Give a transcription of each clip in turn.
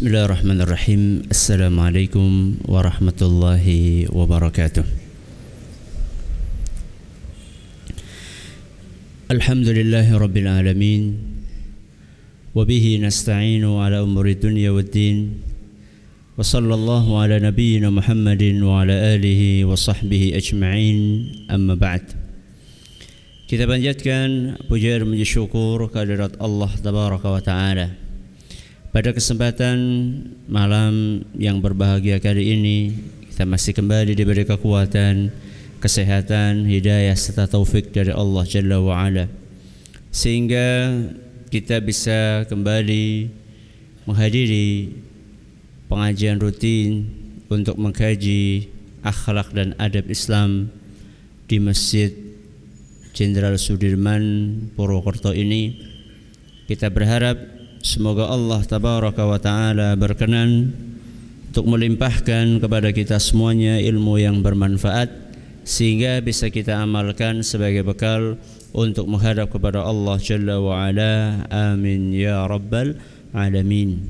بسم الله الرحمن الرحيم السلام عليكم ورحمة الله وبركاته الحمد لله رب العالمين وبه نستعين على أمور الدنيا والدين وصلى الله على نبينا محمد وعلى آله وصحبه أجمعين أما بعد Kita panjatkan puja dan puji syukur kehadirat Tabaraka wa Ta'ala. Pada kesempatan malam yang berbahagia kali ini Kita masih kembali diberi kekuatan Kesehatan, hidayah serta taufik dari Allah Jalla wa Ala Sehingga kita bisa kembali menghadiri pengajian rutin untuk mengkaji akhlak dan adab Islam di Masjid Jenderal Sudirman Purwokerto ini. Kita berharap semoga Allah tabaraka wa taala berkenan untuk melimpahkan kepada kita semuanya ilmu yang bermanfaat sehingga bisa kita amalkan sebagai bekal untuk menghadap kepada Allah Jalla wa ala. Amin. Ya rabbal alamin.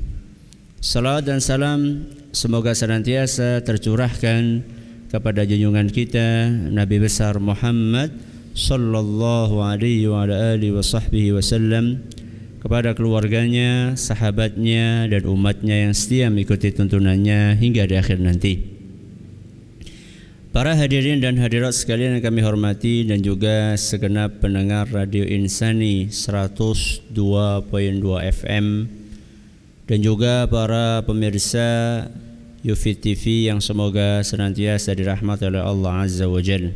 Salam dan salam semoga senantiasa tercurahkan kepada junjungan kita Nabi besar Muhammad sallallahu alaihi wa ala alihi wa sahbihi wasallam kepada keluarganya, sahabatnya dan umatnya yang setia mengikuti tuntunannya hingga di akhir nanti. Para hadirin dan hadirat sekalian yang kami hormati dan juga segenap pendengar Radio Insani 102.2 FM dan juga para pemirsa Yufi TV yang semoga senantiasa dirahmati oleh Allah Azza wa Jalla.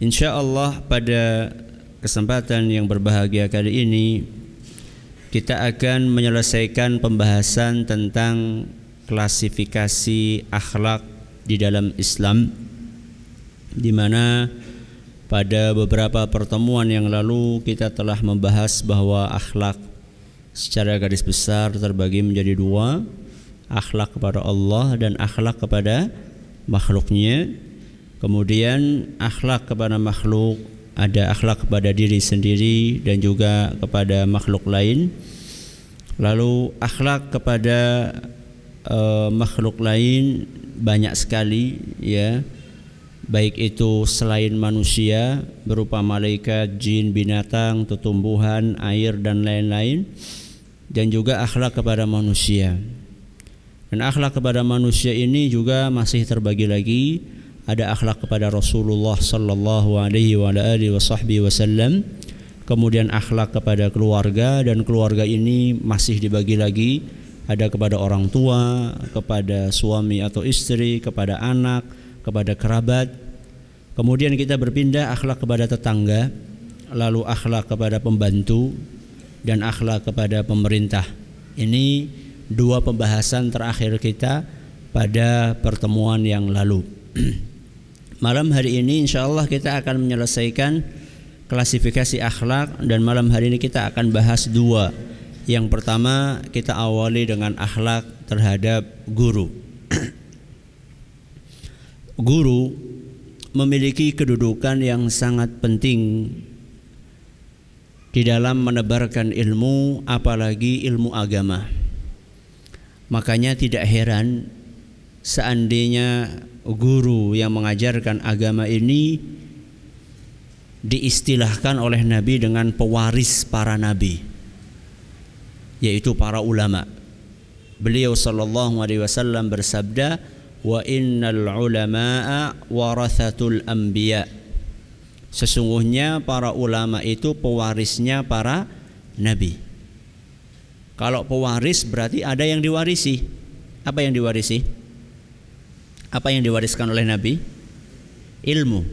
Insya Allah pada kesempatan yang berbahagia kali ini kita akan menyelesaikan pembahasan tentang klasifikasi akhlak di dalam Islam di mana pada beberapa pertemuan yang lalu kita telah membahas bahwa akhlak secara garis besar terbagi menjadi dua akhlak kepada Allah dan akhlak kepada makhluknya. Kemudian akhlak kepada makhluk ada akhlak kepada diri sendiri dan juga kepada makhluk lain. Lalu akhlak kepada uh, makhluk lain banyak sekali ya. Baik itu selain manusia berupa malaikat, jin, binatang, tumbuhan, air dan lain-lain dan juga akhlak kepada manusia. Dan akhlak kepada manusia ini juga masih terbagi lagi ada akhlak kepada Rasulullah sallallahu alaihi wa alihi wasallam kemudian akhlak kepada keluarga dan keluarga ini masih dibagi lagi ada kepada orang tua, kepada suami atau istri, kepada anak, kepada kerabat. Kemudian kita berpindah akhlak kepada tetangga, lalu akhlak kepada pembantu dan akhlak kepada pemerintah. Ini dua pembahasan terakhir kita pada pertemuan yang lalu. Malam hari ini insya Allah kita akan menyelesaikan klasifikasi akhlak dan malam hari ini kita akan bahas dua. Yang pertama kita awali dengan akhlak terhadap guru. guru memiliki kedudukan yang sangat penting di dalam menebarkan ilmu apalagi ilmu agama. Makanya tidak heran seandainya guru yang mengajarkan agama ini diistilahkan oleh Nabi dengan pewaris para nabi yaitu para ulama. Beliau sallallahu alaihi wasallam bersabda, "Wa innal ulama'a warathatul anbiya." Sesungguhnya para ulama itu pewarisnya para nabi. Kalau pewaris berarti ada yang diwarisi. Apa yang diwarisi? Apa yang diwariskan oleh Nabi? Ilmu.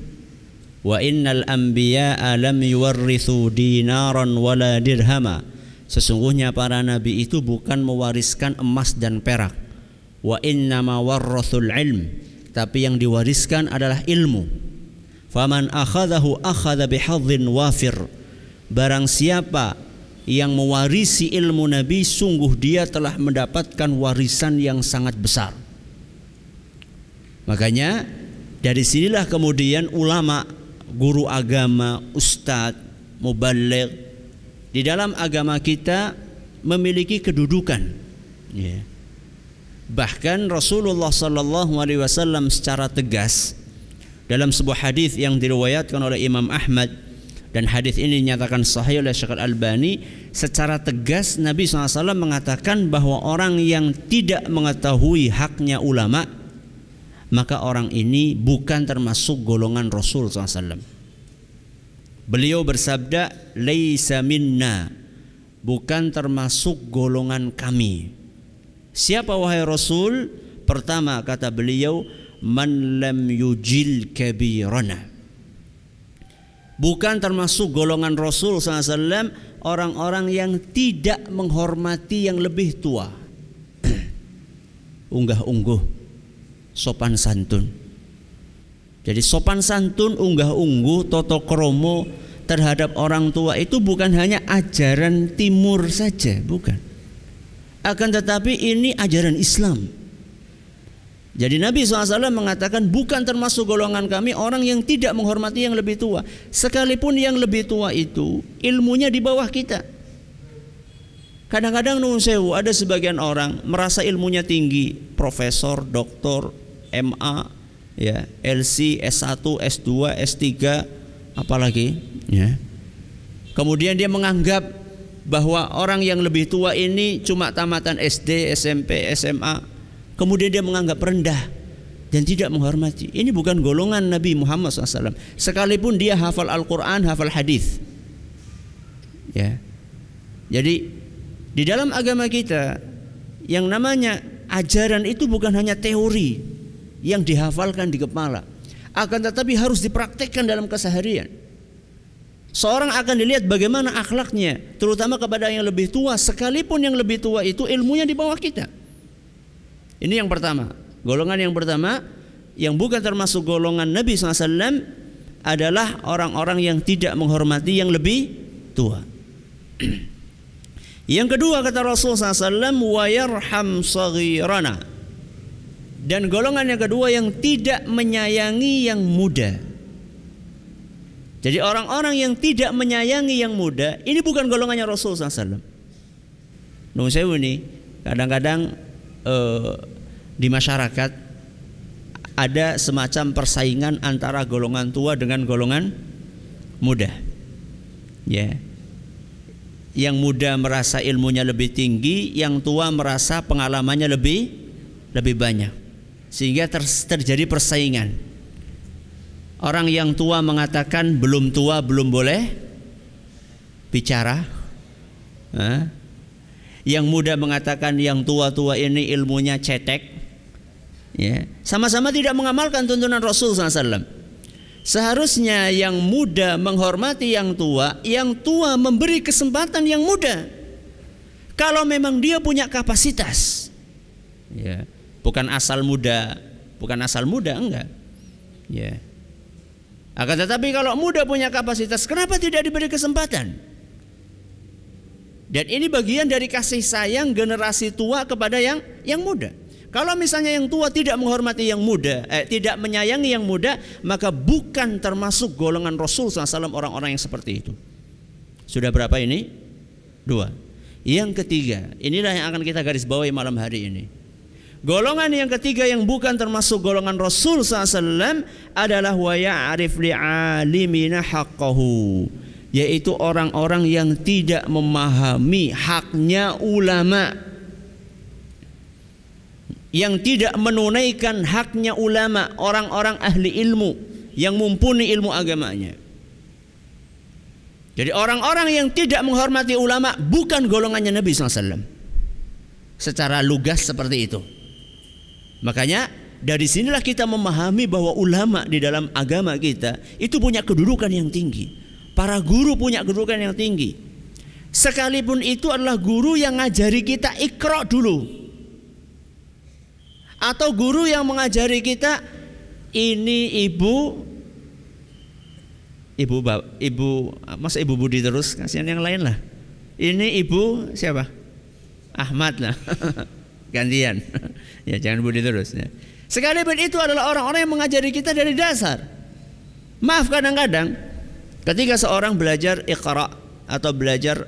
Wa innal anbiya'a lam yuwarrithu dinaran wala dirhama. Sesungguhnya para nabi itu bukan mewariskan emas dan perak. Wa innama warrathul ilm. Tapi yang diwariskan adalah ilmu. Faman akhadahu akhadha bihadzin wafir. Barang siapa yang mewarisi ilmu Nabi sungguh dia telah mendapatkan warisan yang sangat besar. Makanya dari sinilah kemudian ulama, guru agama, ustadz, mubalik di dalam agama kita memiliki kedudukan Ya. Bahkan Rasulullah Sallallahu Alaihi Wasallam secara tegas dalam sebuah hadis yang diriwayatkan oleh Imam Ahmad dan hadis ini dinyatakan sahih oleh Syekh Al-Albani secara tegas Nabi SAW mengatakan bahwa orang yang tidak mengetahui haknya ulama maka orang ini bukan termasuk golongan Rasul SAW beliau bersabda laisa minna. Bukan termasuk golongan kami. Siapa wahai Rasul? Pertama kata beliau man lam yujil kabirana. Bukan termasuk golongan Rasul SAW orang-orang yang tidak menghormati yang lebih tua. Unggah-ungguh sopan santun jadi sopan santun unggah-ungguh toto kromo terhadap orang tua itu bukan hanya ajaran timur saja bukan akan tetapi ini ajaran Islam jadi Nabi SAW mengatakan bukan termasuk golongan kami orang yang tidak menghormati yang lebih tua. Sekalipun yang lebih tua itu ilmunya di bawah kita. Kadang-kadang nun sewu ada sebagian orang merasa ilmunya tinggi, profesor, doktor, MA, ya, LC, S1, S2, S3, apalagi, ya. Kemudian dia menganggap bahwa orang yang lebih tua ini cuma tamatan SD, SMP, SMA, kemudian dia menganggap rendah dan tidak menghormati. Ini bukan golongan Nabi Muhammad SAW. Sekalipun dia hafal Al-Quran, hafal hadis. Ya. Jadi di dalam agama kita yang namanya ajaran itu bukan hanya teori yang dihafalkan di kepala, akan tetapi harus dipraktekkan dalam keseharian. Seorang akan dilihat bagaimana akhlaknya, terutama kepada yang lebih tua, sekalipun yang lebih tua itu ilmunya di bawah kita. Ini yang pertama. Golongan yang pertama yang bukan termasuk golongan Nabi SAW adalah orang-orang yang tidak menghormati yang lebih tua. yang kedua kata Rasul SAW wa yarham saghirana. Dan golongan yang kedua yang tidak menyayangi yang muda. Jadi orang-orang yang tidak menyayangi yang muda ini bukan golongannya Rasul SAW. Nunggu saya ini kadang-kadang eh, di masyarakat ada semacam persaingan antara golongan tua dengan golongan muda. Ya. Yang muda merasa ilmunya lebih tinggi, yang tua merasa pengalamannya lebih lebih banyak. Sehingga ter, terjadi persaingan. Orang yang tua mengatakan belum tua belum boleh bicara. Hah? Yang muda mengatakan yang tua-tua ini ilmunya cetek. Ya, sama-sama tidak mengamalkan tuntunan Rasul SAW. Seharusnya yang muda menghormati yang tua, yang tua memberi kesempatan yang muda. Kalau memang dia punya kapasitas, ya, bukan asal muda, bukan asal muda enggak. Ya. Akan tetapi kalau muda punya kapasitas, kenapa tidak diberi kesempatan? Dan ini bagian dari kasih sayang generasi tua kepada yang yang muda. Kalau misalnya yang tua tidak menghormati yang muda, eh, tidak menyayangi yang muda, maka bukan termasuk golongan Rasul SAW orang-orang yang seperti itu. Sudah berapa ini? Dua. Yang ketiga, inilah yang akan kita garis bawahi malam hari ini. Golongan yang ketiga yang bukan termasuk golongan Rasul SAW adalah wa ya'rif li'alimina haqqahu yaitu orang-orang yang tidak memahami haknya ulama yang tidak menunaikan haknya ulama orang-orang ahli ilmu yang mumpuni ilmu agamanya jadi orang-orang yang tidak menghormati ulama bukan golongannya Nabi SAW secara lugas seperti itu makanya dari sinilah kita memahami bahwa ulama di dalam agama kita itu punya kedudukan yang tinggi Para guru punya kedudukan yang tinggi. Sekalipun itu adalah guru yang ngajari kita ikro dulu. Atau guru yang mengajari kita ini ibu ibu ibu masa ibu Budi terus kasihan yang lain lah. Ini ibu siapa? Ahmad lah. Gantian. ya jangan Budi terus ya. Sekalipun itu adalah orang-orang yang mengajari kita dari dasar. Maaf kadang-kadang Ketika seorang belajar ikhra atau belajar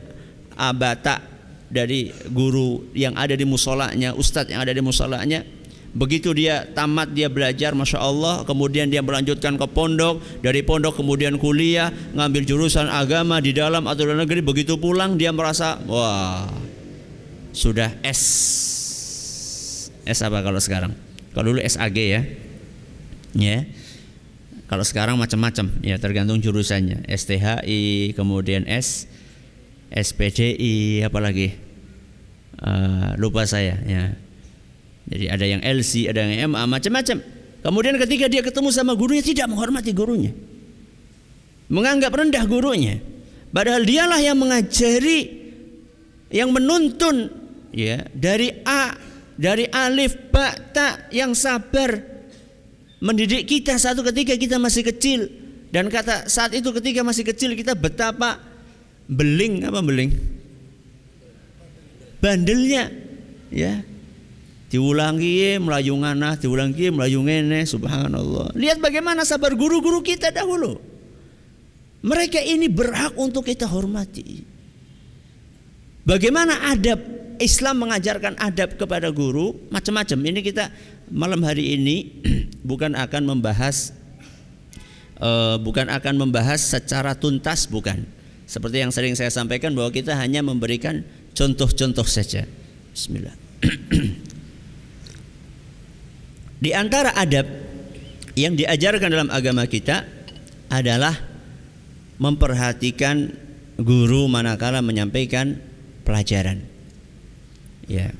abata dari guru yang ada di musolanya, ustadz yang ada di musolanya. Begitu dia tamat dia belajar, masya Allah, kemudian dia melanjutkan ke pondok, dari pondok kemudian kuliah, ngambil jurusan agama di dalam atau luar negeri. Begitu pulang dia merasa, wah, sudah S. S apa kalau sekarang? Kalau dulu SAG ya, ya. Kalau sekarang macam-macam, ya tergantung jurusannya. STHI, kemudian S, SPDI, apalagi uh, lupa saya, ya jadi ada yang LC, ada yang MA, macam-macam. Kemudian ketika dia ketemu sama gurunya tidak menghormati gurunya. Menganggap rendah gurunya. Padahal dialah yang mengajari yang menuntun ya dari A dari alif ba ta yang sabar mendidik kita satu ketika kita masih kecil dan kata saat itu ketika masih kecil kita betapa beling apa beling bandelnya ya diulangi melayu ngana diulangi melayu ngene subhanallah. Lihat bagaimana sabar guru-guru kita dahulu. Mereka ini berhak untuk kita hormati. Bagaimana adab Islam mengajarkan adab kepada guru? Macam-macam. Ini kita malam hari ini bukan akan membahas uh, bukan akan membahas secara tuntas bukan. Seperti yang sering saya sampaikan bahwa kita hanya memberikan contoh-contoh saja. Bismillah Di antara adab yang diajarkan dalam agama kita adalah memperhatikan guru manakala menyampaikan pelajaran. Ya.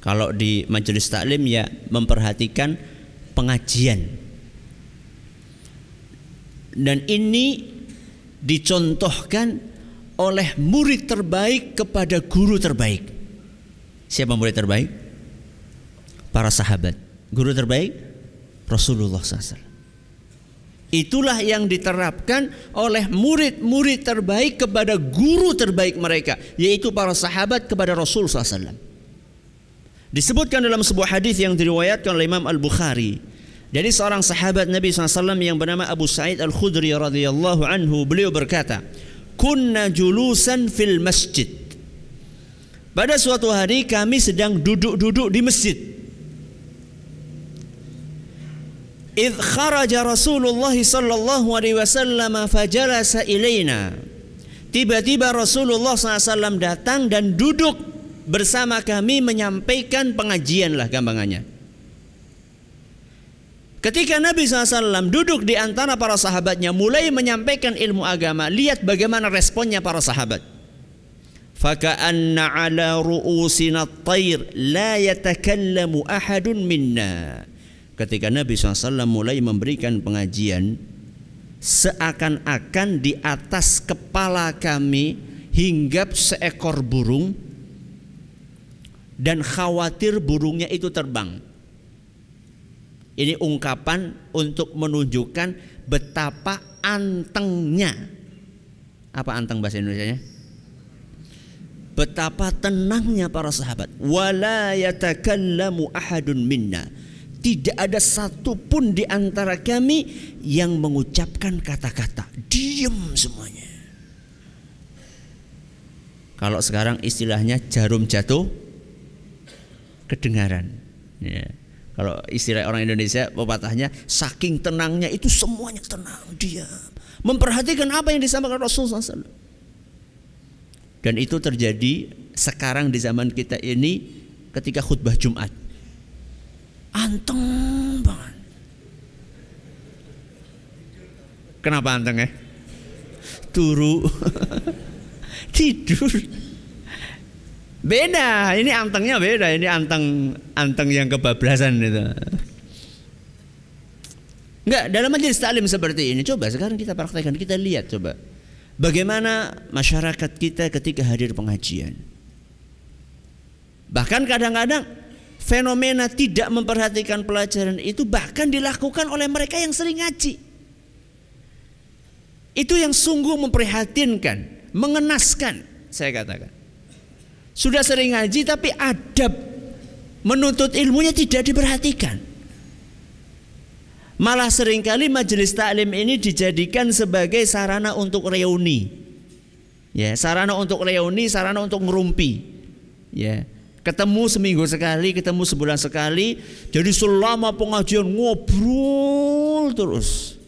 Kalau di majelis taklim ya memperhatikan pengajian. Dan ini dicontohkan oleh murid terbaik kepada guru terbaik. Siapa murid terbaik? Para sahabat Guru terbaik Rasulullah SAW. Itulah yang diterapkan oleh murid-murid terbaik kepada guru terbaik mereka, yaitu para sahabat kepada Rasul SAW. Disebutkan dalam sebuah hadis yang diriwayatkan oleh Imam Al Bukhari dari seorang sahabat Nabi SAW yang bernama Abu Sa'id Al Khudri radhiyallahu anhu, beliau berkata, "Kunna julusan fil masjid." Pada suatu hari kami sedang duduk-duduk di masjid. إذ خرج رسول الله صلى الله عليه وسلم فجلس إلينا Tiba-tiba Rasulullah SAW datang dan duduk bersama kami menyampaikan pengajian lah gampangannya. Ketika Nabi SAW duduk di antara para sahabatnya mulai menyampaikan ilmu agama, lihat bagaimana responnya para sahabat. Faka'anna ala ru'usina at-tayr la yatakallamu ahadun minna ketika Nabi SAW mulai memberikan pengajian seakan-akan di atas kepala kami hinggap seekor burung dan khawatir burungnya itu terbang. Ini ungkapan untuk menunjukkan betapa antengnya. Apa anteng bahasa Indonesia-nya? Betapa tenangnya para sahabat. Wala yatakallamu ahadun minna tidak ada satupun di antara kami yang mengucapkan kata-kata. Diam semuanya. Kalau sekarang istilahnya jarum jatuh kedengaran. Ya. Kalau istilah orang Indonesia pepatahnya saking tenangnya itu semuanya tenang diam. Memperhatikan apa yang disampaikan Rasulullah SAW. Dan itu terjadi sekarang di zaman kita ini ketika khutbah Jumat anteng banget. Kenapa anteng ya? Turu, tidur. Beda, ini antengnya beda, ini anteng anteng yang kebablasan itu. Enggak, dalam majelis taklim seperti ini coba sekarang kita praktekkan, kita lihat coba. Bagaimana masyarakat kita ketika hadir pengajian. Bahkan kadang-kadang fenomena tidak memperhatikan pelajaran itu bahkan dilakukan oleh mereka yang sering ngaji. Itu yang sungguh memprihatinkan, mengenaskan, saya katakan. Sudah sering ngaji tapi adab menuntut ilmunya tidak diperhatikan. Malah sering kali majelis taklim ini dijadikan sebagai sarana untuk reuni. Ya, sarana untuk reuni, sarana untuk ngerumpi. Ya. Ketemu seminggu sekali, ketemu sebulan sekali. Jadi selama pengajian ngobrol terus.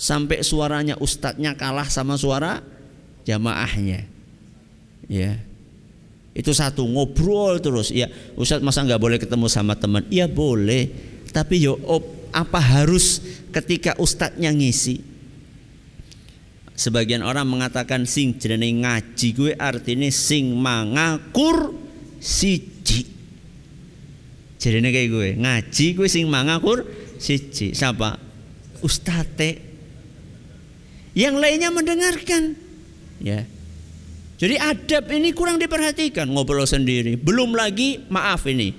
Sampai suaranya ustadznya kalah sama suara jamaahnya. Ya. Itu satu ngobrol terus. Ya, Ustadz masa nggak boleh ketemu sama teman? Iya boleh. Tapi yo op, apa harus ketika ustadznya ngisi? Sebagian orang mengatakan sing jenenge ngaji gue artinya sing mangakur siji. Jadi kayak gue ngaji gue sing mangakur siji. Siapa? Ustate. Yang lainnya mendengarkan. Ya. Jadi adab ini kurang diperhatikan ngobrol sendiri. Belum lagi maaf ini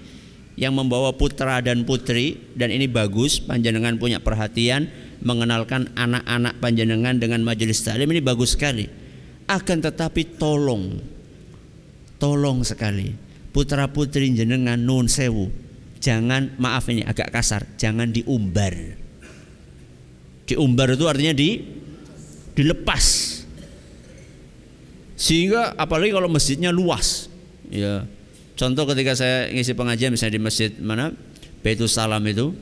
yang membawa putra dan putri dan ini bagus panjenengan punya perhatian mengenalkan anak-anak panjenengan dengan majelis taklim ini bagus sekali. Akan tetapi tolong tolong sekali putra putri jenengan nun sewu jangan maaf ini agak kasar jangan diumbar diumbar itu artinya di dilepas sehingga apalagi kalau masjidnya luas. Ya. Contoh ketika saya ngisi pengajian misalnya di masjid mana? Baitul Salam itu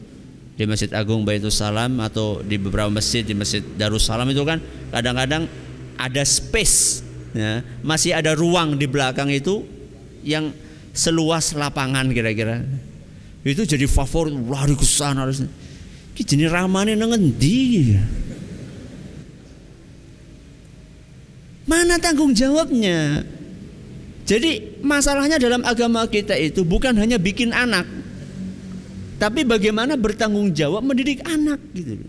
di Masjid Agung Baitul Salam atau di beberapa masjid di Masjid Darussalam itu kan kadang-kadang ada space ya, masih ada ruang di belakang itu yang seluas lapangan kira-kira. Itu jadi favorit lari ke sana. Ki jenis ramane nang endi? Mana tanggung jawabnya? Jadi masalahnya dalam agama kita itu bukan hanya bikin anak, tapi bagaimana bertanggung jawab mendidik anak gitu.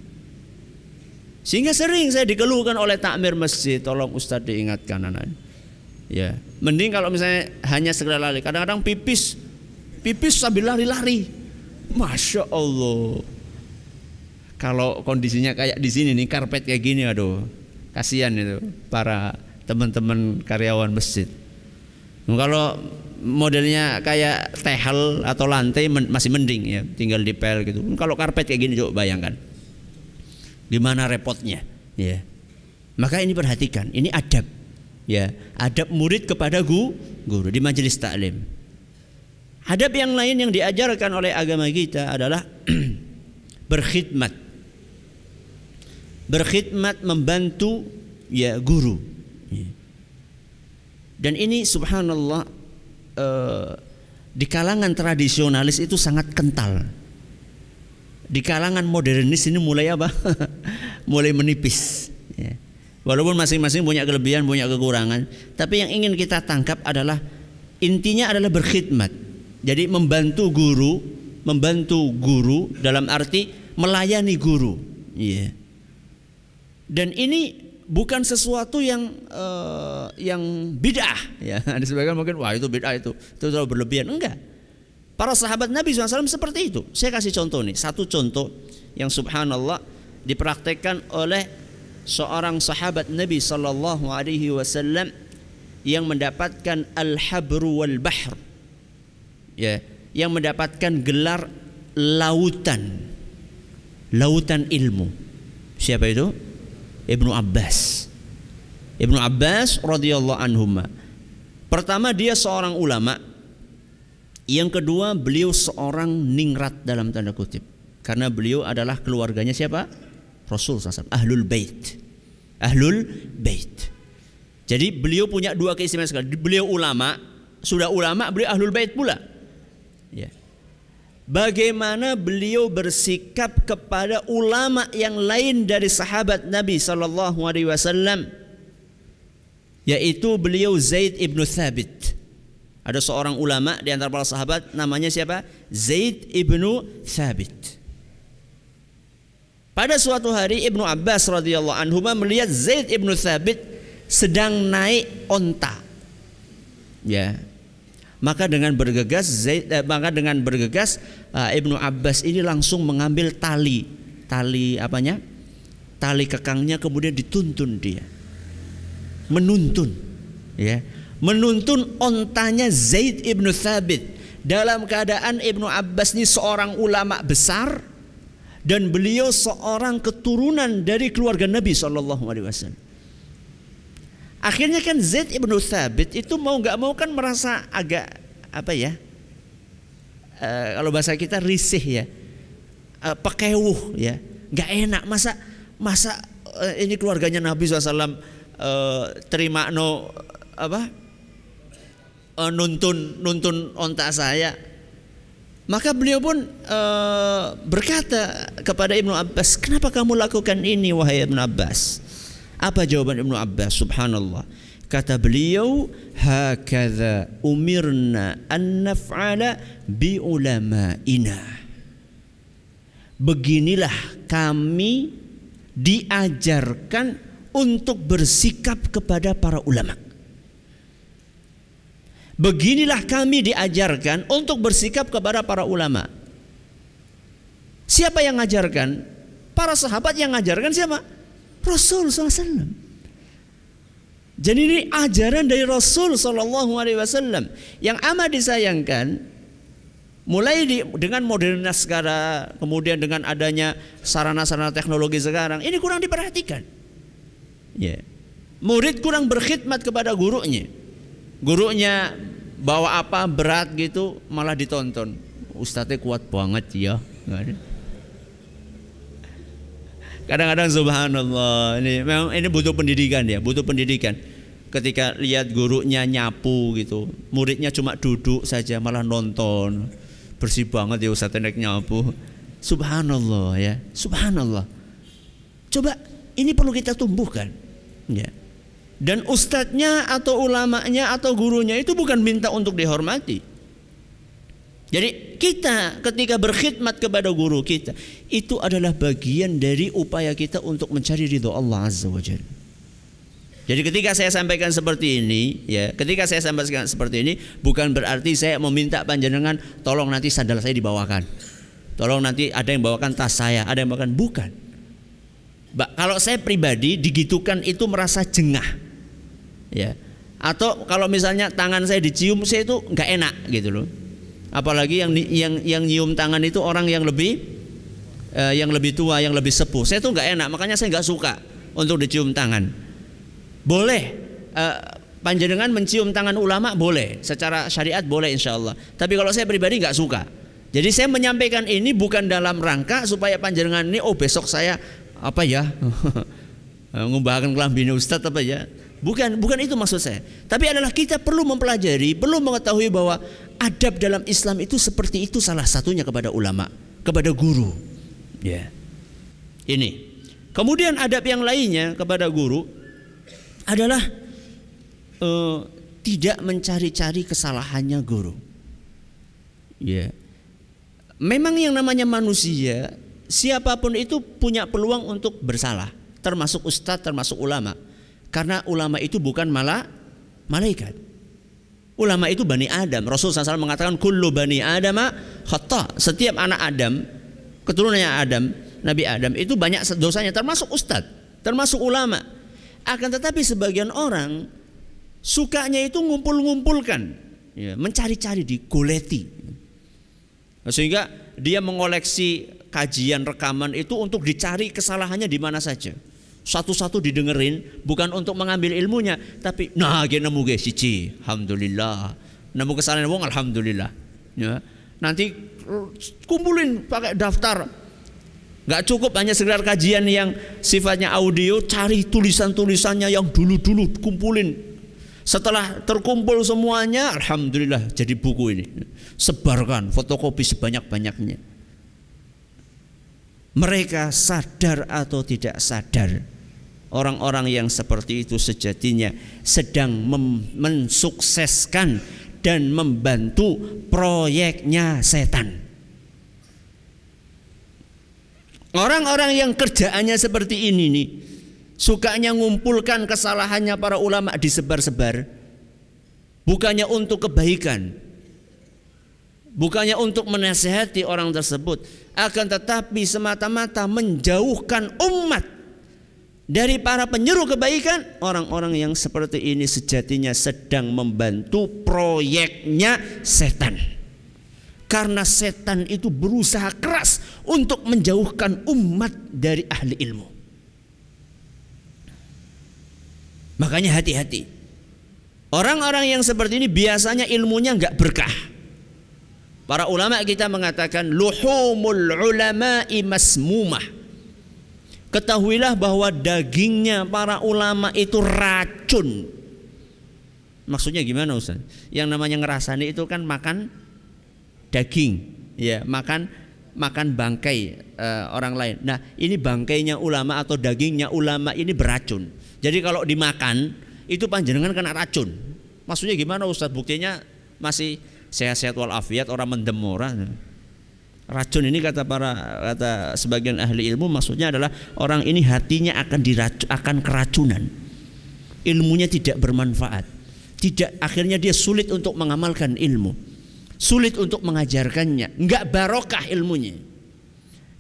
Sehingga sering saya dikeluhkan oleh takmir masjid, tolong Ustadz diingatkan anak. Ya, mending kalau misalnya hanya sekedar lari. Kadang-kadang pipis, pipis sambil lari-lari. Masya Allah. Kalau kondisinya kayak di sini nih, karpet kayak gini, aduh, kasihan itu para teman-teman karyawan masjid. Kalau modelnya kayak tehel atau lantai masih mending ya, tinggal dipel gitu. Kalau karpet kayak gini coba bayangkan. Gimana repotnya, ya. Maka ini perhatikan, ini adab. Ya, adab murid kepada guru, guru di majelis taklim. Adab yang lain yang diajarkan oleh agama kita adalah berkhidmat. Berkhidmat membantu ya guru dan ini subhanallah eh, di kalangan tradisionalis itu sangat kental. Di kalangan modernis ini mulai apa? mulai menipis. Walaupun masing-masing punya kelebihan, punya kekurangan, tapi yang ingin kita tangkap adalah intinya adalah berkhidmat. Jadi membantu guru, membantu guru dalam arti melayani guru. Yeah. Dan ini bukan sesuatu yang uh, yang bid'ah ya ada sebagian mungkin wah itu bid'ah itu itu terlalu berlebihan enggak para sahabat Nabi SAW seperti itu saya kasih contoh nih satu contoh yang subhanallah dipraktekkan oleh seorang sahabat Nabi Sallallahu Alaihi Wasallam yang mendapatkan al-habru wal bahr ya yang mendapatkan gelar lautan lautan ilmu siapa itu Ibnu Abbas. Ibnu Abbas radhiyallahu anhuma. Pertama dia seorang ulama. Yang kedua beliau seorang ningrat dalam tanda kutip. Karena beliau adalah keluarganya siapa? Rasul SAW. Ahlul Bait. Ahlul Bait. Jadi beliau punya dua keistimewaan sekali. Beliau ulama, sudah ulama, beliau ahlul bait pula. Ya bagaimana beliau bersikap kepada ulama yang lain dari sahabat Nabi sallallahu alaihi wasallam yaitu beliau Zaid ibnu Thabit. Ada seorang ulama di antara para sahabat namanya siapa? Zaid ibnu Thabit. Pada suatu hari Ibnu Abbas radhiyallahu anhu melihat Zaid ibnu Thabit sedang naik onta. Ya, maka dengan bergegas Zaid eh, maka dengan bergegas uh, Ibnu Abbas ini langsung mengambil tali. Tali apanya? Tali kekangnya kemudian dituntun dia. Menuntun. Ya. Menuntun ontanya Zaid ibnu Thabit. Dalam keadaan Ibnu Abbas ini seorang ulama besar dan beliau seorang keturunan dari keluarga Nabi Shallallahu Alaihi Wasallam Akhirnya kan Zaid ibnu Thabit itu mau nggak mau kan merasa agak apa ya? Uh, kalau bahasa kita risih ya, uh, pekewuh ya, nggak enak masa masa uh, ini keluarganya Nabi SAW uh, terima no apa uh, nuntun nuntun onta saya maka beliau pun uh, berkata kepada Ibnu Abbas, "Kenapa kamu lakukan ini wahai Ibnu Abbas?" Apa jawaban Ibnu Abbas? Subhanallah. Kata beliau, "Hakadha umirna an naf'ala bi ulama'ina." Beginilah kami diajarkan untuk bersikap kepada para ulama. Beginilah kami diajarkan untuk bersikap kepada para ulama. Siapa yang ngajarkan? Para sahabat yang ngajarkan siapa? Rasul SAW. Jadi ini ajaran dari Rasul Wasallam yang amat disayangkan. Mulai di, dengan modernitas sekarang, kemudian dengan adanya sarana-sarana teknologi sekarang, ini kurang diperhatikan. Ya. Murid kurang berkhidmat kepada gurunya gurunya bawa apa berat gitu malah ditonton. Ustadznya kuat banget ya kadang-kadang subhanallah ini memang ini butuh pendidikan ya butuh pendidikan. Ketika lihat gurunya nyapu gitu muridnya cuma duduk saja malah nonton. Bersih banget ya ustadznya naik nyapu. Subhanallah ya subhanallah. Coba ini perlu kita tumbuhkan. Ya dan ustadznya atau ulamanya atau gurunya itu bukan minta untuk dihormati. Jadi kita ketika berkhidmat kepada guru kita itu adalah bagian dari upaya kita untuk mencari ridho Allah Azza wa Jalla. Jadi ketika saya sampaikan seperti ini, ya, ketika saya sampaikan seperti ini bukan berarti saya meminta panjenengan tolong nanti sandal saya dibawakan. Tolong nanti ada yang bawakan tas saya, ada yang bawakan bukan. Kalau saya pribadi digitukan itu merasa jengah ya. Atau kalau misalnya tangan saya dicium saya itu nggak enak gitu loh. Apalagi yang yang yang nyium tangan itu orang yang lebih uh, yang lebih tua yang lebih sepuh. Saya tuh nggak enak makanya saya nggak suka untuk dicium tangan. Boleh uh, panjenengan mencium tangan ulama boleh secara syariat boleh insya Allah. Tapi kalau saya pribadi nggak suka. Jadi saya menyampaikan ini bukan dalam rangka supaya panjenengan ini oh besok saya apa ya ngubahkan kelambi ustadz apa ya Bukan bukan itu maksud saya. Tapi adalah kita perlu mempelajari, perlu mengetahui bahwa adab dalam Islam itu seperti itu salah satunya kepada ulama, kepada guru. Ya. Ini. Kemudian adab yang lainnya kepada guru adalah uh, tidak mencari-cari kesalahannya guru. Ya. Memang yang namanya manusia, siapa pun itu punya peluang untuk bersalah, termasuk ustadz, termasuk ulama. Karena ulama itu bukan malah malaikat. Ulama itu Bani Adam. Rasul SAW mengatakan kullu Bani Adam khata. Setiap anak Adam, keturunannya Adam, Nabi Adam itu banyak dosanya termasuk ustadz, termasuk ulama. Akan tetapi sebagian orang sukanya itu ngumpul-ngumpulkan, ya, mencari-cari di goleti. Sehingga dia mengoleksi kajian rekaman itu untuk dicari kesalahannya di mana saja satu-satu didengerin bukan untuk mengambil ilmunya tapi nah gini nemu guys cici alhamdulillah. Nemu kesalahan wong alhamdulillah. Ya. Nanti kumpulin pakai daftar. Nggak cukup hanya sekedar kajian yang sifatnya audio cari tulisan-tulisannya yang dulu-dulu kumpulin. Setelah terkumpul semuanya alhamdulillah jadi buku ini. Sebarkan fotokopi sebanyak-banyaknya. Mereka sadar atau tidak sadar Orang-orang yang seperti itu sejatinya sedang mensukseskan dan membantu proyeknya setan. Orang-orang yang kerjaannya seperti ini nih, sukanya ngumpulkan kesalahannya para ulama disebar-sebar, bukannya untuk kebaikan, bukannya untuk menasehati orang tersebut, akan tetapi semata-mata menjauhkan umat dari para penyeru kebaikan orang-orang yang seperti ini sejatinya sedang membantu proyeknya setan karena setan itu berusaha keras untuk menjauhkan umat dari ahli ilmu makanya hati-hati Orang-orang yang seperti ini biasanya ilmunya nggak berkah. Para ulama kita mengatakan luhumul ulama'i masmumah. Ketahuilah bahwa dagingnya para ulama itu racun. Maksudnya gimana Ustaz? Yang namanya ngerasani itu kan makan daging, ya, makan makan bangkai uh, orang lain. Nah, ini bangkainya ulama atau dagingnya ulama ini beracun. Jadi kalau dimakan itu panjenengan kena racun. Maksudnya gimana Ustaz? Buktinya masih sehat-sehat walafiat orang mendem orang. Racun ini kata para kata sebagian ahli ilmu maksudnya adalah orang ini hatinya akan diracu, akan keracunan. Ilmunya tidak bermanfaat. Tidak akhirnya dia sulit untuk mengamalkan ilmu sulit untuk mengajarkannya, enggak barokah ilmunya.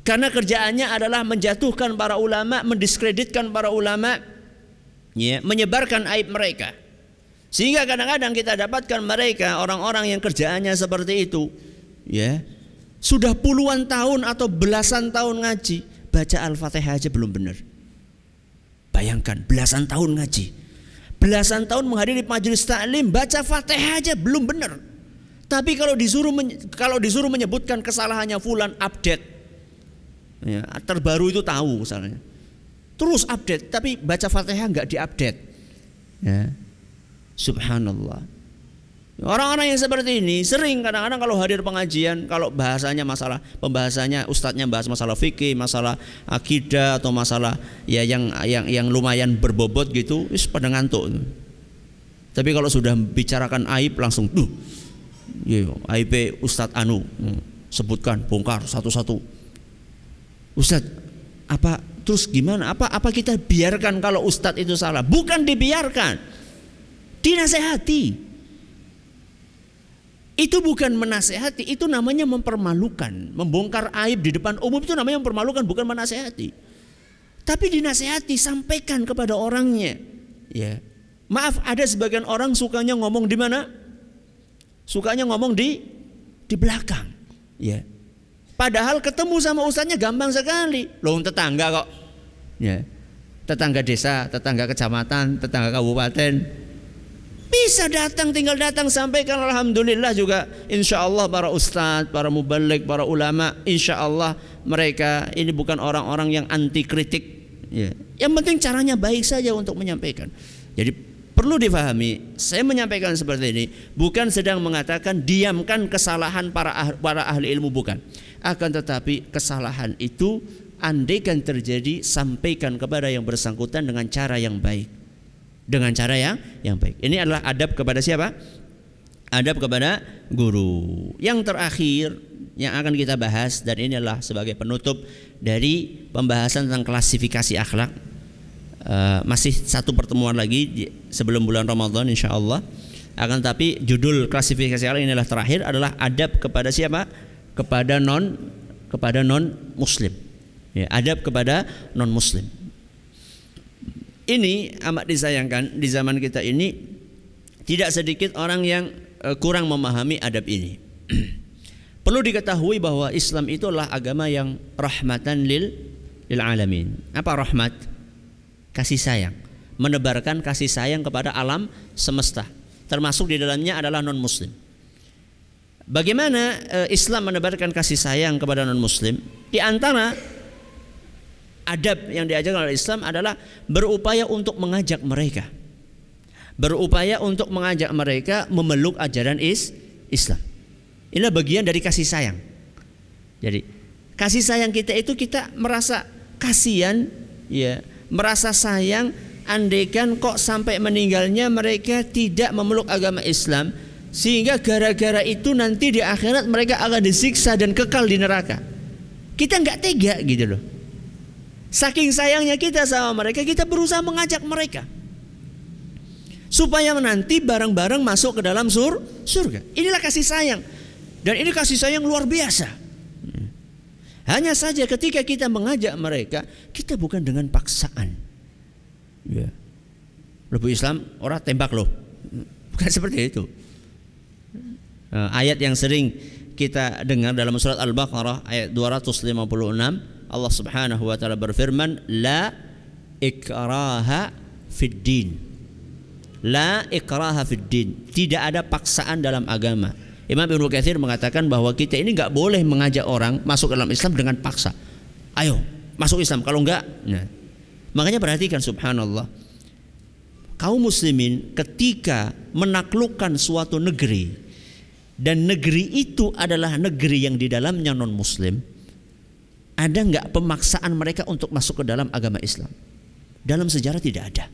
Karena kerjaannya adalah menjatuhkan para ulama, mendiskreditkan para ulama, ya, menyebarkan aib mereka. Sehingga kadang-kadang kita dapatkan mereka orang-orang yang kerjaannya seperti itu, ya. Sudah puluhan tahun atau belasan tahun ngaji, baca Al-Fatihah aja belum benar. Bayangkan belasan tahun ngaji. Belasan tahun menghadiri majelis taklim, baca Fatihah aja belum benar. Tapi kalau disuruh kalau disuruh menyebutkan kesalahannya fulan update. Ya, terbaru itu tahu misalnya. Terus update, tapi baca Fatihah nggak diupdate. Ya. Subhanallah. Orang-orang yang seperti ini sering kadang-kadang kalau hadir pengajian, kalau bahasanya masalah pembahasannya ustadznya bahas masalah fikih, masalah akidah atau masalah ya yang yang yang lumayan berbobot gitu, wis pada ngantuk. Tapi kalau sudah bicarakan aib langsung tuh ya, IP Ustadz Anu hmm, sebutkan bongkar satu-satu. Ustadz apa terus gimana? Apa apa kita biarkan kalau Ustadz itu salah? Bukan dibiarkan dinasehati itu bukan menasehati itu namanya mempermalukan membongkar aib di depan umum itu namanya mempermalukan bukan menasehati tapi dinasehati sampaikan kepada orangnya ya maaf ada sebagian orang sukanya ngomong di mana sukanya ngomong di di belakang. Ya. Padahal ketemu sama ustaznya gampang sekali. Loh tetangga kok. Ya. Tetangga desa, tetangga kecamatan, tetangga kabupaten. Bisa datang, tinggal datang sampaikan Alhamdulillah juga Insya Allah para ustadz, para mubalik, para ulama Insya Allah mereka ini bukan orang-orang yang anti kritik ya. Yang penting caranya baik saja untuk menyampaikan Jadi Perlu difahami, saya menyampaikan seperti ini bukan sedang mengatakan diamkan kesalahan para ahli, para ahli ilmu bukan. Akan tetapi kesalahan itu andaikan terjadi sampaikan kepada yang bersangkutan dengan cara yang baik. Dengan cara yang yang baik. Ini adalah adab kepada siapa? Adab kepada guru. Yang terakhir yang akan kita bahas dan ini adalah sebagai penutup dari pembahasan tentang klasifikasi akhlak Eh, masih satu pertemuan lagi sebelum bulan Ramadan insya Allah akan tapi judul klasifikasi Allah inilah terakhir adalah adab kepada siapa kepada non kepada non muslim ya, adab kepada non muslim ini amat disayangkan di zaman kita ini tidak sedikit orang yang uh, kurang memahami adab ini perlu diketahui bahwa Islam itulah agama yang rahmatan lil lil alamin apa rahmat kasih sayang, menebarkan kasih sayang kepada alam semesta. Termasuk di dalamnya adalah non muslim. Bagaimana eh, Islam menebarkan kasih sayang kepada non muslim? Di antara adab yang diajarkan oleh Islam adalah berupaya untuk mengajak mereka. Berupaya untuk mengajak mereka memeluk ajaran is Islam. Inilah bagian dari kasih sayang. Jadi kasih sayang kita itu kita merasa kasihan ya merasa sayang andaikan kok sampai meninggalnya mereka tidak memeluk agama Islam sehingga gara-gara itu nanti di akhirat mereka akan disiksa dan kekal di neraka. Kita nggak tega gitu loh. Saking sayangnya kita sama mereka, kita berusaha mengajak mereka supaya nanti bareng-bareng masuk ke dalam sur surga. Inilah kasih sayang. Dan ini kasih sayang luar biasa. Hanya saja ketika kita mengajak mereka, kita bukan dengan paksaan. Ya. Lebu Islam orang tembak loh. Bukan seperti itu. Uh, ayat yang sering kita dengar dalam surat Al-Baqarah ayat 256 Allah Subhanahu wa taala berfirman la ikraha fid din. La ikraha fid din. Tidak ada paksaan dalam agama. Imam Ibnu Katsir mengatakan bahwa kita ini nggak boleh mengajak orang masuk dalam Islam dengan paksa. Ayo masuk Islam. Kalau enggak, nah. makanya perhatikan subhanallah. Kaum muslimin ketika menaklukkan suatu negeri dan negeri itu adalah negeri yang di dalamnya non muslim, ada nggak pemaksaan mereka untuk masuk ke dalam agama Islam? Dalam sejarah tidak ada.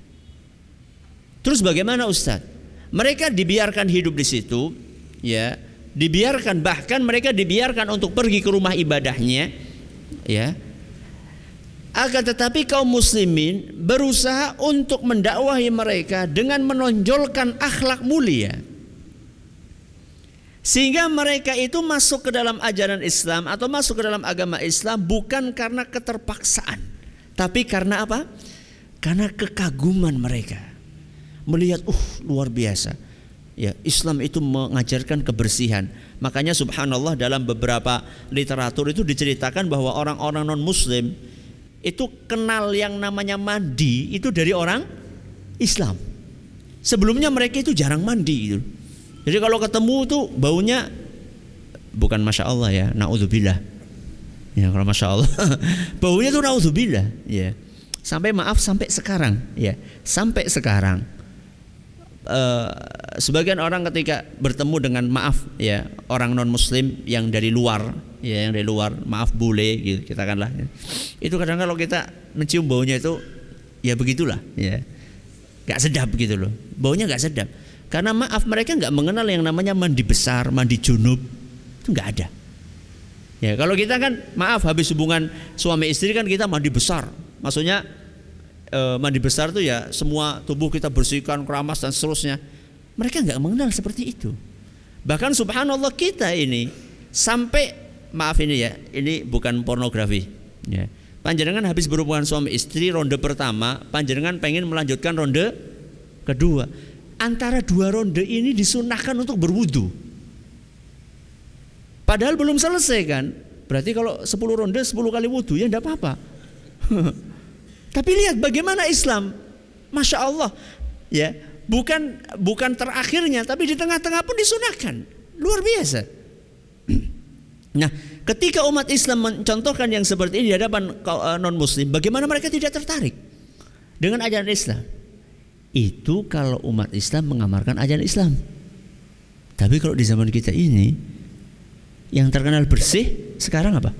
Terus bagaimana Ustadz? Mereka dibiarkan hidup di situ, ya, dibiarkan bahkan mereka dibiarkan untuk pergi ke rumah ibadahnya, ya. Akan tetapi kaum muslimin berusaha untuk mendakwahi mereka dengan menonjolkan akhlak mulia. Sehingga mereka itu masuk ke dalam ajaran Islam atau masuk ke dalam agama Islam bukan karena keterpaksaan, tapi karena apa? Karena kekaguman mereka melihat uh luar biasa. Ya, Islam itu mengajarkan kebersihan. Makanya subhanallah dalam beberapa literatur itu diceritakan bahwa orang-orang non muslim itu kenal yang namanya mandi itu dari orang Islam. Sebelumnya mereka itu jarang mandi gitu. Jadi kalau ketemu tuh baunya bukan masya Allah ya, naudzubillah. Ya kalau masya Allah, baunya tuh naudzubillah. Ya, sampai maaf sampai sekarang. Ya, sampai sekarang uh, sebagian orang ketika bertemu dengan maaf ya orang non muslim yang dari luar ya yang dari luar maaf bule gitu kita kan lah ya. itu kadang kalau kita mencium baunya itu ya begitulah ya nggak sedap gitu loh baunya nggak sedap karena maaf mereka nggak mengenal yang namanya mandi besar mandi junub itu nggak ada ya kalau kita kan maaf habis hubungan suami istri kan kita mandi besar maksudnya e, mandi besar itu ya semua tubuh kita bersihkan keramas dan seterusnya. Mereka nggak mengenal seperti itu. Bahkan subhanallah kita ini sampai maaf ini ya, ini bukan pornografi. Ya. Panjenengan habis berhubungan suami istri ronde pertama, panjenengan pengen melanjutkan ronde kedua. Antara dua ronde ini disunahkan untuk berwudu. Padahal belum selesai kan. Berarti kalau 10 ronde 10 kali wudu ya enggak apa-apa. Tapi lihat bagaimana Islam, masya Allah, ya bukan bukan terakhirnya, tapi di tengah-tengah pun disunahkan, luar biasa. Nah, ketika umat Islam mencontohkan yang seperti ini di hadapan eh, non Muslim, bagaimana mereka tidak tertarik dengan ajaran Islam? Itu kalau umat Islam mengamalkan ajaran Islam. Tapi kalau di zaman kita ini, yang terkenal bersih sekarang apa?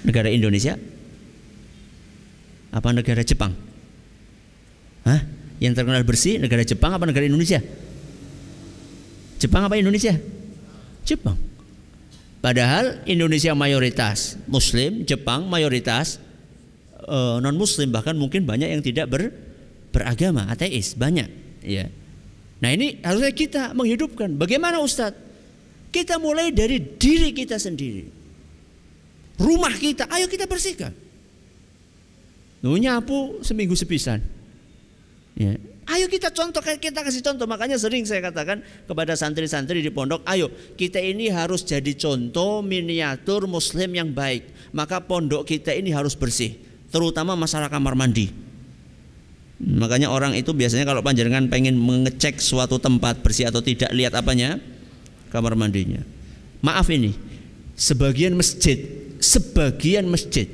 Negara Indonesia apa negara Jepang? Hah? Yang terkenal bersih negara Jepang apa negara Indonesia? Jepang apa Indonesia? Jepang. Padahal Indonesia mayoritas Muslim, Jepang mayoritas eh, non Muslim bahkan mungkin banyak yang tidak ber, beragama, ateis banyak. Ya. Nah ini harusnya kita menghidupkan. Bagaimana Ustadz? Kita mulai dari diri kita sendiri. Rumah kita, ayo kita bersihkan. Nu nyapu seminggu sepisan. Ya. Ayo kita contoh, kita kasih contoh. Makanya sering saya katakan kepada santri-santri di pondok, ayo kita ini harus jadi contoh miniatur muslim yang baik. Maka pondok kita ini harus bersih, terutama masalah kamar mandi. Makanya orang itu biasanya kalau panjenengan pengen mengecek suatu tempat bersih atau tidak, lihat apanya? Kamar mandinya. Maaf ini, sebagian masjid, sebagian masjid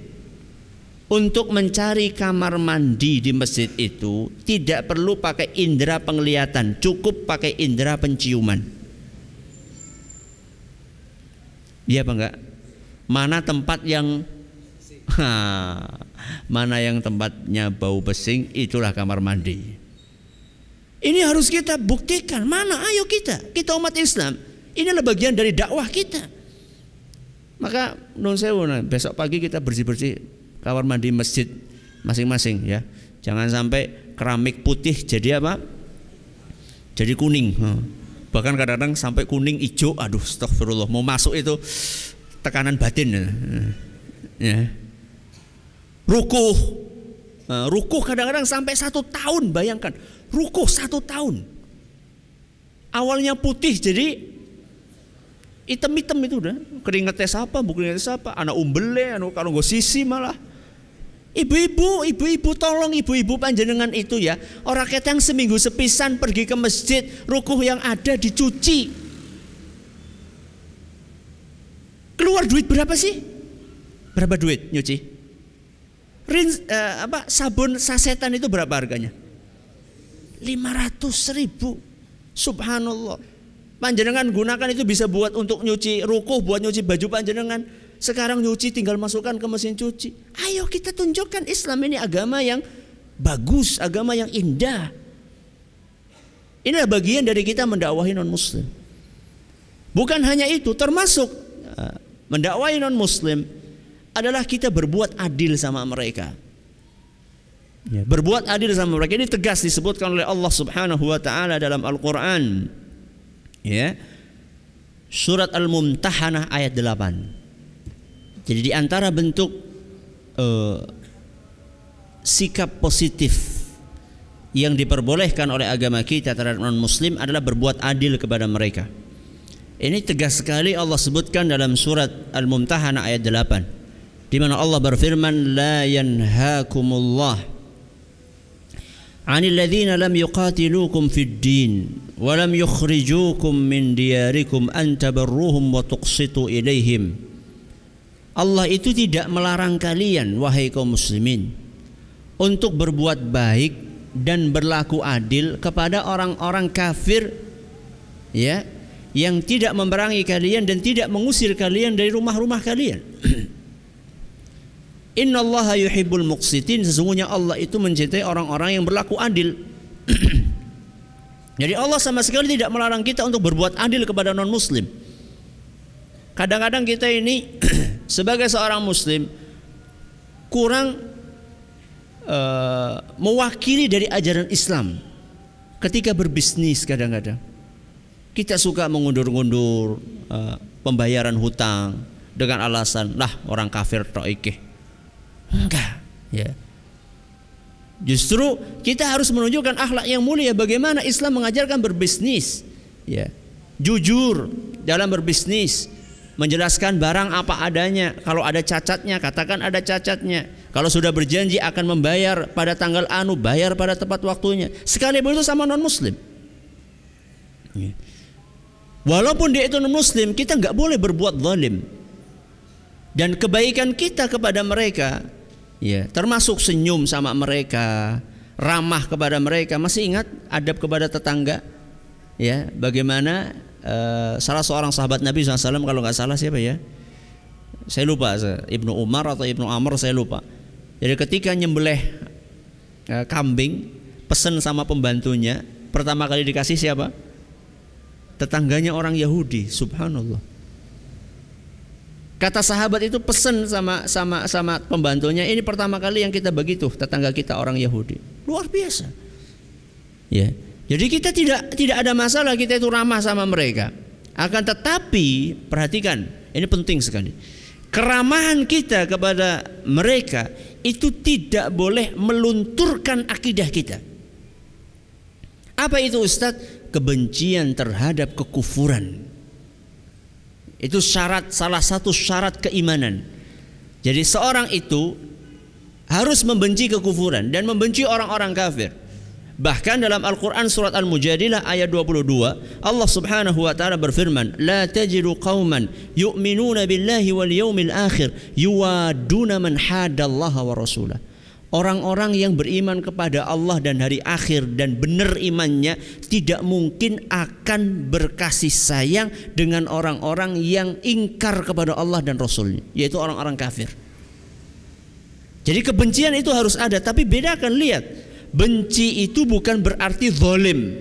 untuk mencari kamar mandi di masjid itu tidak perlu pakai indera penglihatan, cukup pakai indera penciuman. Iya apa enggak? Mana tempat yang ha, mana yang tempatnya bau pesing itulah kamar mandi. Ini harus kita buktikan. Mana? Ayo kita, kita umat Islam. Ini adalah bagian dari dakwah kita. Maka non sewu, besok pagi kita bersih-bersih kamar mandi masjid masing-masing ya. Jangan sampai keramik putih jadi apa? Jadi kuning. Bahkan kadang-kadang sampai kuning hijau. Aduh, astagfirullah. Mau masuk itu tekanan batin. Ya. Rukuh. Nah, rukuh kadang-kadang sampai satu tahun. Bayangkan. Rukuh satu tahun. Awalnya putih jadi hitam-hitam itu udah keringetnya siapa bukan siapa anak umbele anu kalau gue sisi malah Ibu-ibu, ibu-ibu tolong ibu-ibu panjenengan itu ya. Orang ketang seminggu sepisan pergi ke masjid, rukuh yang ada dicuci. Keluar duit berapa sih? Berapa duit nyuci? Rin, uh, apa sabun sasetan itu berapa harganya? 500 ribu. Subhanallah. Panjenengan gunakan itu bisa buat untuk nyuci rukuh, buat nyuci baju panjenengan sekarang nyuci tinggal masukkan ke mesin cuci. Ayo kita tunjukkan Islam ini agama yang bagus, agama yang indah. Inilah bagian dari kita mendakwahi non muslim. Bukan hanya itu, termasuk uh, mendakwahi non muslim adalah kita berbuat adil sama mereka. Ya, berbuat adil sama mereka ini tegas disebutkan oleh Allah Subhanahu wa taala dalam Al-Qur'an. Ya. Surat Al-Mumtahanah ayat 8. Jadi di antara bentuk uh, sikap positif yang diperbolehkan oleh agama kita terhadap non muslim adalah berbuat adil kepada mereka. Ini tegas sekali Allah sebutkan dalam surat Al-Mumtahanah ayat 8 di mana Allah berfirman la yanhaakumullah 'anil ladzina lam yuqatilukum fid din wa lam yukhrijukum min diyarikum an tabarruhum wa tuqsitu ilaihim Allah itu tidak melarang kalian wahai kaum muslimin untuk berbuat baik dan berlaku adil kepada orang-orang kafir ya yang tidak memerangi kalian dan tidak mengusir kalian dari rumah-rumah kalian. Inna Allah yuhibbul muqsitin sesungguhnya Allah itu mencintai orang-orang yang berlaku adil. Jadi Allah sama sekali tidak melarang kita untuk berbuat adil kepada non muslim. Kadang-kadang kita ini sebagai seorang muslim kurang uh, mewakili dari ajaran Islam ketika berbisnis kadang-kadang kita suka mengundur-undur uh, pembayaran hutang dengan alasan lah orang kafir toike enggak ya justru kita harus menunjukkan akhlak yang mulia bagaimana Islam mengajarkan berbisnis ya jujur dalam berbisnis menjelaskan barang apa adanya. Kalau ada cacatnya, katakan ada cacatnya. Kalau sudah berjanji akan membayar pada tanggal anu, bayar pada tepat waktunya. Sekalipun itu sama non muslim. Ya. Walaupun dia itu non muslim, kita nggak boleh berbuat zalim. Dan kebaikan kita kepada mereka, ya termasuk senyum sama mereka, ramah kepada mereka. Masih ingat adab kepada tetangga? Ya, bagaimana Eh, salah seorang sahabat Nabi SAW kalau nggak salah siapa ya? Saya lupa, Ibnu Umar atau Ibnu Amr saya lupa. Jadi ketika nyembelih uh, kambing, pesen sama pembantunya, pertama kali dikasih siapa? Tetangganya orang Yahudi, subhanallah. Kata sahabat itu pesen sama sama sama pembantunya, ini pertama kali yang kita begitu tetangga kita orang Yahudi. Luar biasa. Ya. Jadi kita tidak tidak ada masalah kita itu ramah sama mereka. Akan tetapi perhatikan, ini penting sekali. Keramahan kita kepada mereka itu tidak boleh melunturkan akidah kita. Apa itu Ustadz? Kebencian terhadap kekufuran. Itu syarat salah satu syarat keimanan. Jadi seorang itu harus membenci kekufuran dan membenci orang-orang kafir. Bahkan dalam Al-Quran surat Al-Mujadilah ayat 22 Allah subhanahu wa ta'ala berfirman La tajidu qawman yu'minuna billahi wal yawmil akhir Yuwaduna man hadallaha wa rasulah Orang-orang yang beriman kepada Allah dan hari akhir dan benar imannya tidak mungkin akan berkasih sayang dengan orang-orang yang ingkar kepada Allah dan Rasulnya, yaitu orang-orang kafir. Jadi kebencian itu harus ada, tapi bedakan lihat Benci itu bukan berarti zalim.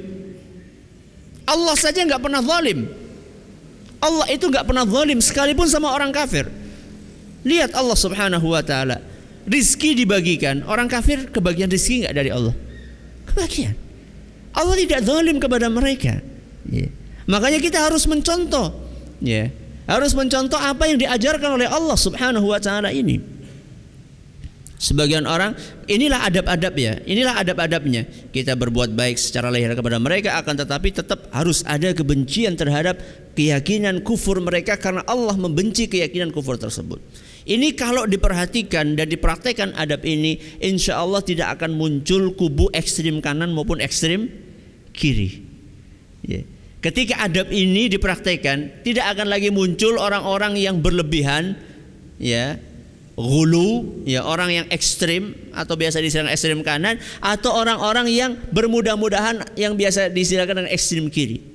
Allah saja nggak pernah zalim. Allah itu nggak pernah zalim sekalipun sama orang kafir. Lihat Allah Subhanahu wa taala. Rizki dibagikan, orang kafir kebagian rizki nggak dari Allah? Kebagian. Allah tidak zalim kepada mereka. Yeah. Makanya kita harus mencontoh, ya. Harus mencontoh apa yang diajarkan oleh Allah Subhanahu wa taala ini. Sebagian orang inilah adab-adab ya, inilah adab-adabnya. Kita berbuat baik secara lahir kepada mereka akan tetapi tetap harus ada kebencian terhadap keyakinan kufur mereka karena Allah membenci keyakinan kufur tersebut. Ini kalau diperhatikan dan dipraktekkan adab ini, insya Allah tidak akan muncul kubu ekstrim kanan maupun ekstrim kiri. Ya. Ketika adab ini dipraktekkan, tidak akan lagi muncul orang-orang yang berlebihan, ya, gulu, ya orang yang ekstrim atau biasa disebut ekstrim kanan, atau orang-orang yang bermudah-mudahan yang biasa disilakan dengan ekstrim kiri.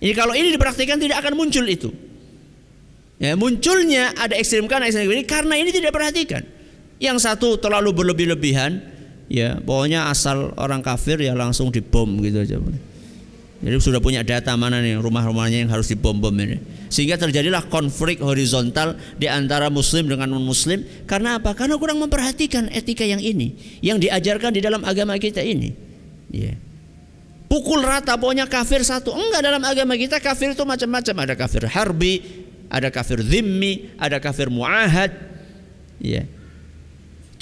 Ini kalau ini dipraktikkan tidak akan muncul itu. Ya, munculnya ada ekstrim kanan, ekstrim kiri karena ini tidak perhatikan. Yang satu terlalu berlebih-lebihan, ya pokoknya asal orang kafir ya langsung dibom gitu aja. Jadi sudah punya data mana nih rumah-rumahnya yang harus dibom-bom ini. Sehingga terjadilah konflik horizontal di antara muslim dengan non-muslim. Karena apa? Karena kurang memperhatikan etika yang ini. Yang diajarkan di dalam agama kita ini. Ya. Pukul rata pokoknya kafir satu. Enggak dalam agama kita kafir itu macam-macam. Ada kafir harbi, ada kafir zimmi, ada kafir muahad. Ya.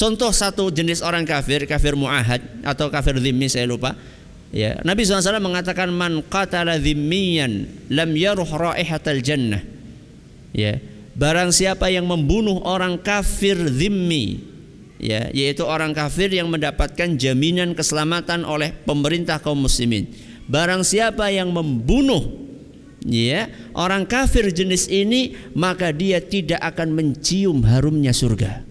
Contoh satu jenis orang kafir, kafir muahad atau kafir zimmi saya lupa. Ya, Nabi SAW mengatakan man qatala zimmiyan lam yaruh raihatal jannah. Ya, barang siapa yang membunuh orang kafir zimmi, ya, yaitu orang kafir yang mendapatkan jaminan keselamatan oleh pemerintah kaum muslimin. Barang siapa yang membunuh ya orang kafir jenis ini maka dia tidak akan mencium harumnya surga.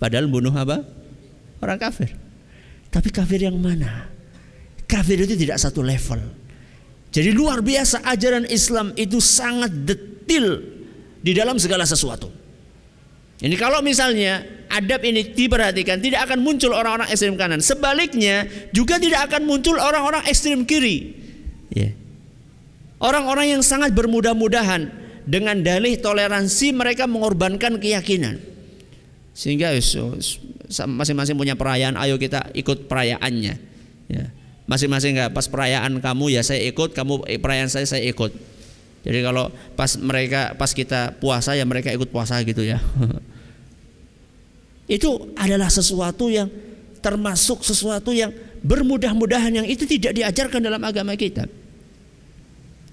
Padahal bunuh apa? Orang kafir. Tapi kafir yang mana? Kafir itu tidak satu level. Jadi luar biasa ajaran Islam itu sangat detil di dalam segala sesuatu ini kalau misalnya adab ini diperhatikan tidak akan muncul orang-orang ekstrem kanan. Sebaliknya juga tidak akan muncul orang-orang ekstrem kiri. Ya. Orang-orang yang sangat bermudah-mudahan dengan dalih toleransi mereka mengorbankan keyakinan. Sehingga masing-masing punya perayaan, ayo kita ikut perayaannya. Ya. Masing-masing nggak pas perayaan kamu ya saya ikut, kamu eh, perayaan saya saya ikut. Jadi kalau pas mereka pas kita puasa ya mereka ikut puasa gitu ya. Itu adalah sesuatu yang termasuk sesuatu yang bermudah-mudahan yang itu tidak diajarkan dalam agama kita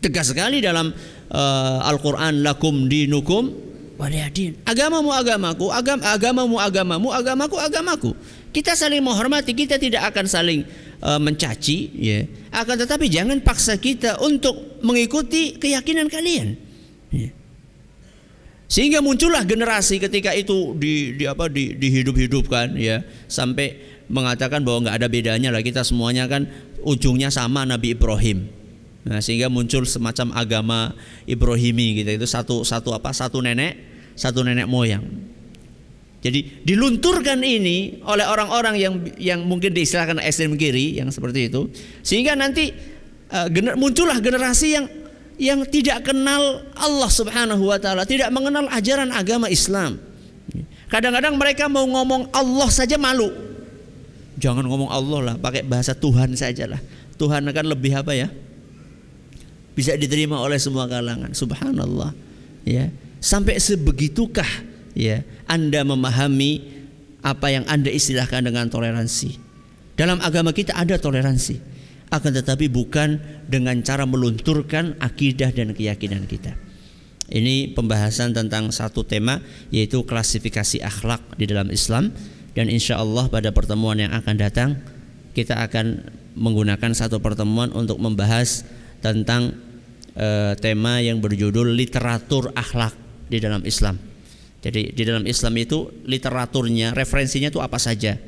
tegas sekali dalam uh, Al-Qur'an lakum dinukum waliyadin. Agamamu agamaku, agam agamamu agamamu, agamaku agamaku. Kita saling menghormati, kita tidak akan saling uh, mencaci, ya. Akan tetapi jangan paksa kita untuk mengikuti keyakinan kalian. Ya. Sehingga muncullah generasi ketika itu di, di apa di, dihidup-hidupkan ya sampai mengatakan bahwa nggak ada bedanya lah kita semuanya kan ujungnya sama Nabi Ibrahim Nah, sehingga muncul semacam agama Ibrahimi gitu. Itu satu satu apa? Satu nenek, satu nenek moyang. Jadi dilunturkan ini oleh orang-orang yang yang mungkin diistilahkan ekstrem kiri yang seperti itu, sehingga nanti uh, gener, muncullah generasi yang yang tidak kenal Allah Subhanahu wa taala, tidak mengenal ajaran agama Islam. Kadang-kadang mereka mau ngomong Allah saja malu. Jangan ngomong Allah lah, pakai bahasa Tuhan saja lah. Tuhan akan lebih apa ya? bisa diterima oleh semua kalangan. Subhanallah. Ya. Sampai sebegitukah ya Anda memahami apa yang Anda istilahkan dengan toleransi. Dalam agama kita ada toleransi, akan tetapi bukan dengan cara melunturkan akidah dan keyakinan kita. Ini pembahasan tentang satu tema yaitu klasifikasi akhlak di dalam Islam dan insya Allah pada pertemuan yang akan datang kita akan menggunakan satu pertemuan untuk membahas tentang e, tema yang berjudul literatur akhlak di dalam Islam. Jadi di dalam Islam itu literaturnya, referensinya itu apa saja?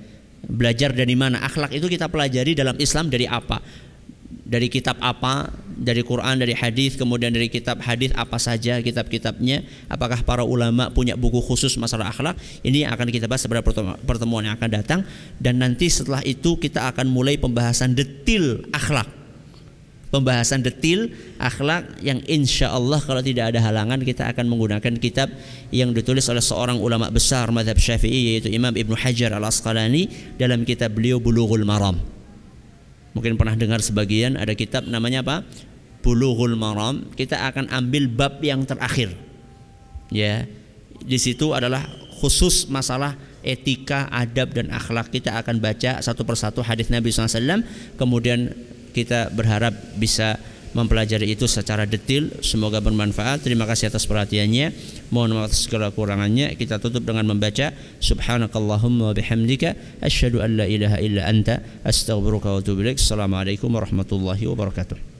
Belajar dari mana? Akhlak itu kita pelajari dalam Islam dari apa? Dari kitab apa? Dari Quran, dari hadis, kemudian dari kitab hadis apa saja kitab-kitabnya? Apakah para ulama punya buku khusus masalah akhlak? Ini akan kita bahas pada pertemuan yang akan datang dan nanti setelah itu kita akan mulai pembahasan detil akhlak pembahasan detil akhlak yang insya Allah kalau tidak ada halangan kita akan menggunakan kitab yang ditulis oleh seorang ulama besar madhab syafi'i yaitu Imam Ibn Hajar al Asqalani dalam kitab beliau Bulughul Maram. Mungkin pernah dengar sebagian ada kitab namanya apa? Bulughul Maram. Kita akan ambil bab yang terakhir. Ya di situ adalah khusus masalah etika, adab dan akhlak. Kita akan baca satu persatu hadis Nabi SAW kemudian kita berharap bisa mempelajari itu secara detail. Semoga bermanfaat. Terima kasih atas perhatiannya. Mohon maaf atas segala kurangannya. Kita tutup dengan membaca Subhanakallahumma bihamdika asyhadu an la ilaha illa anta astaghfiruka wa atubu ilaik. Assalamualaikum warahmatullahi wabarakatuh.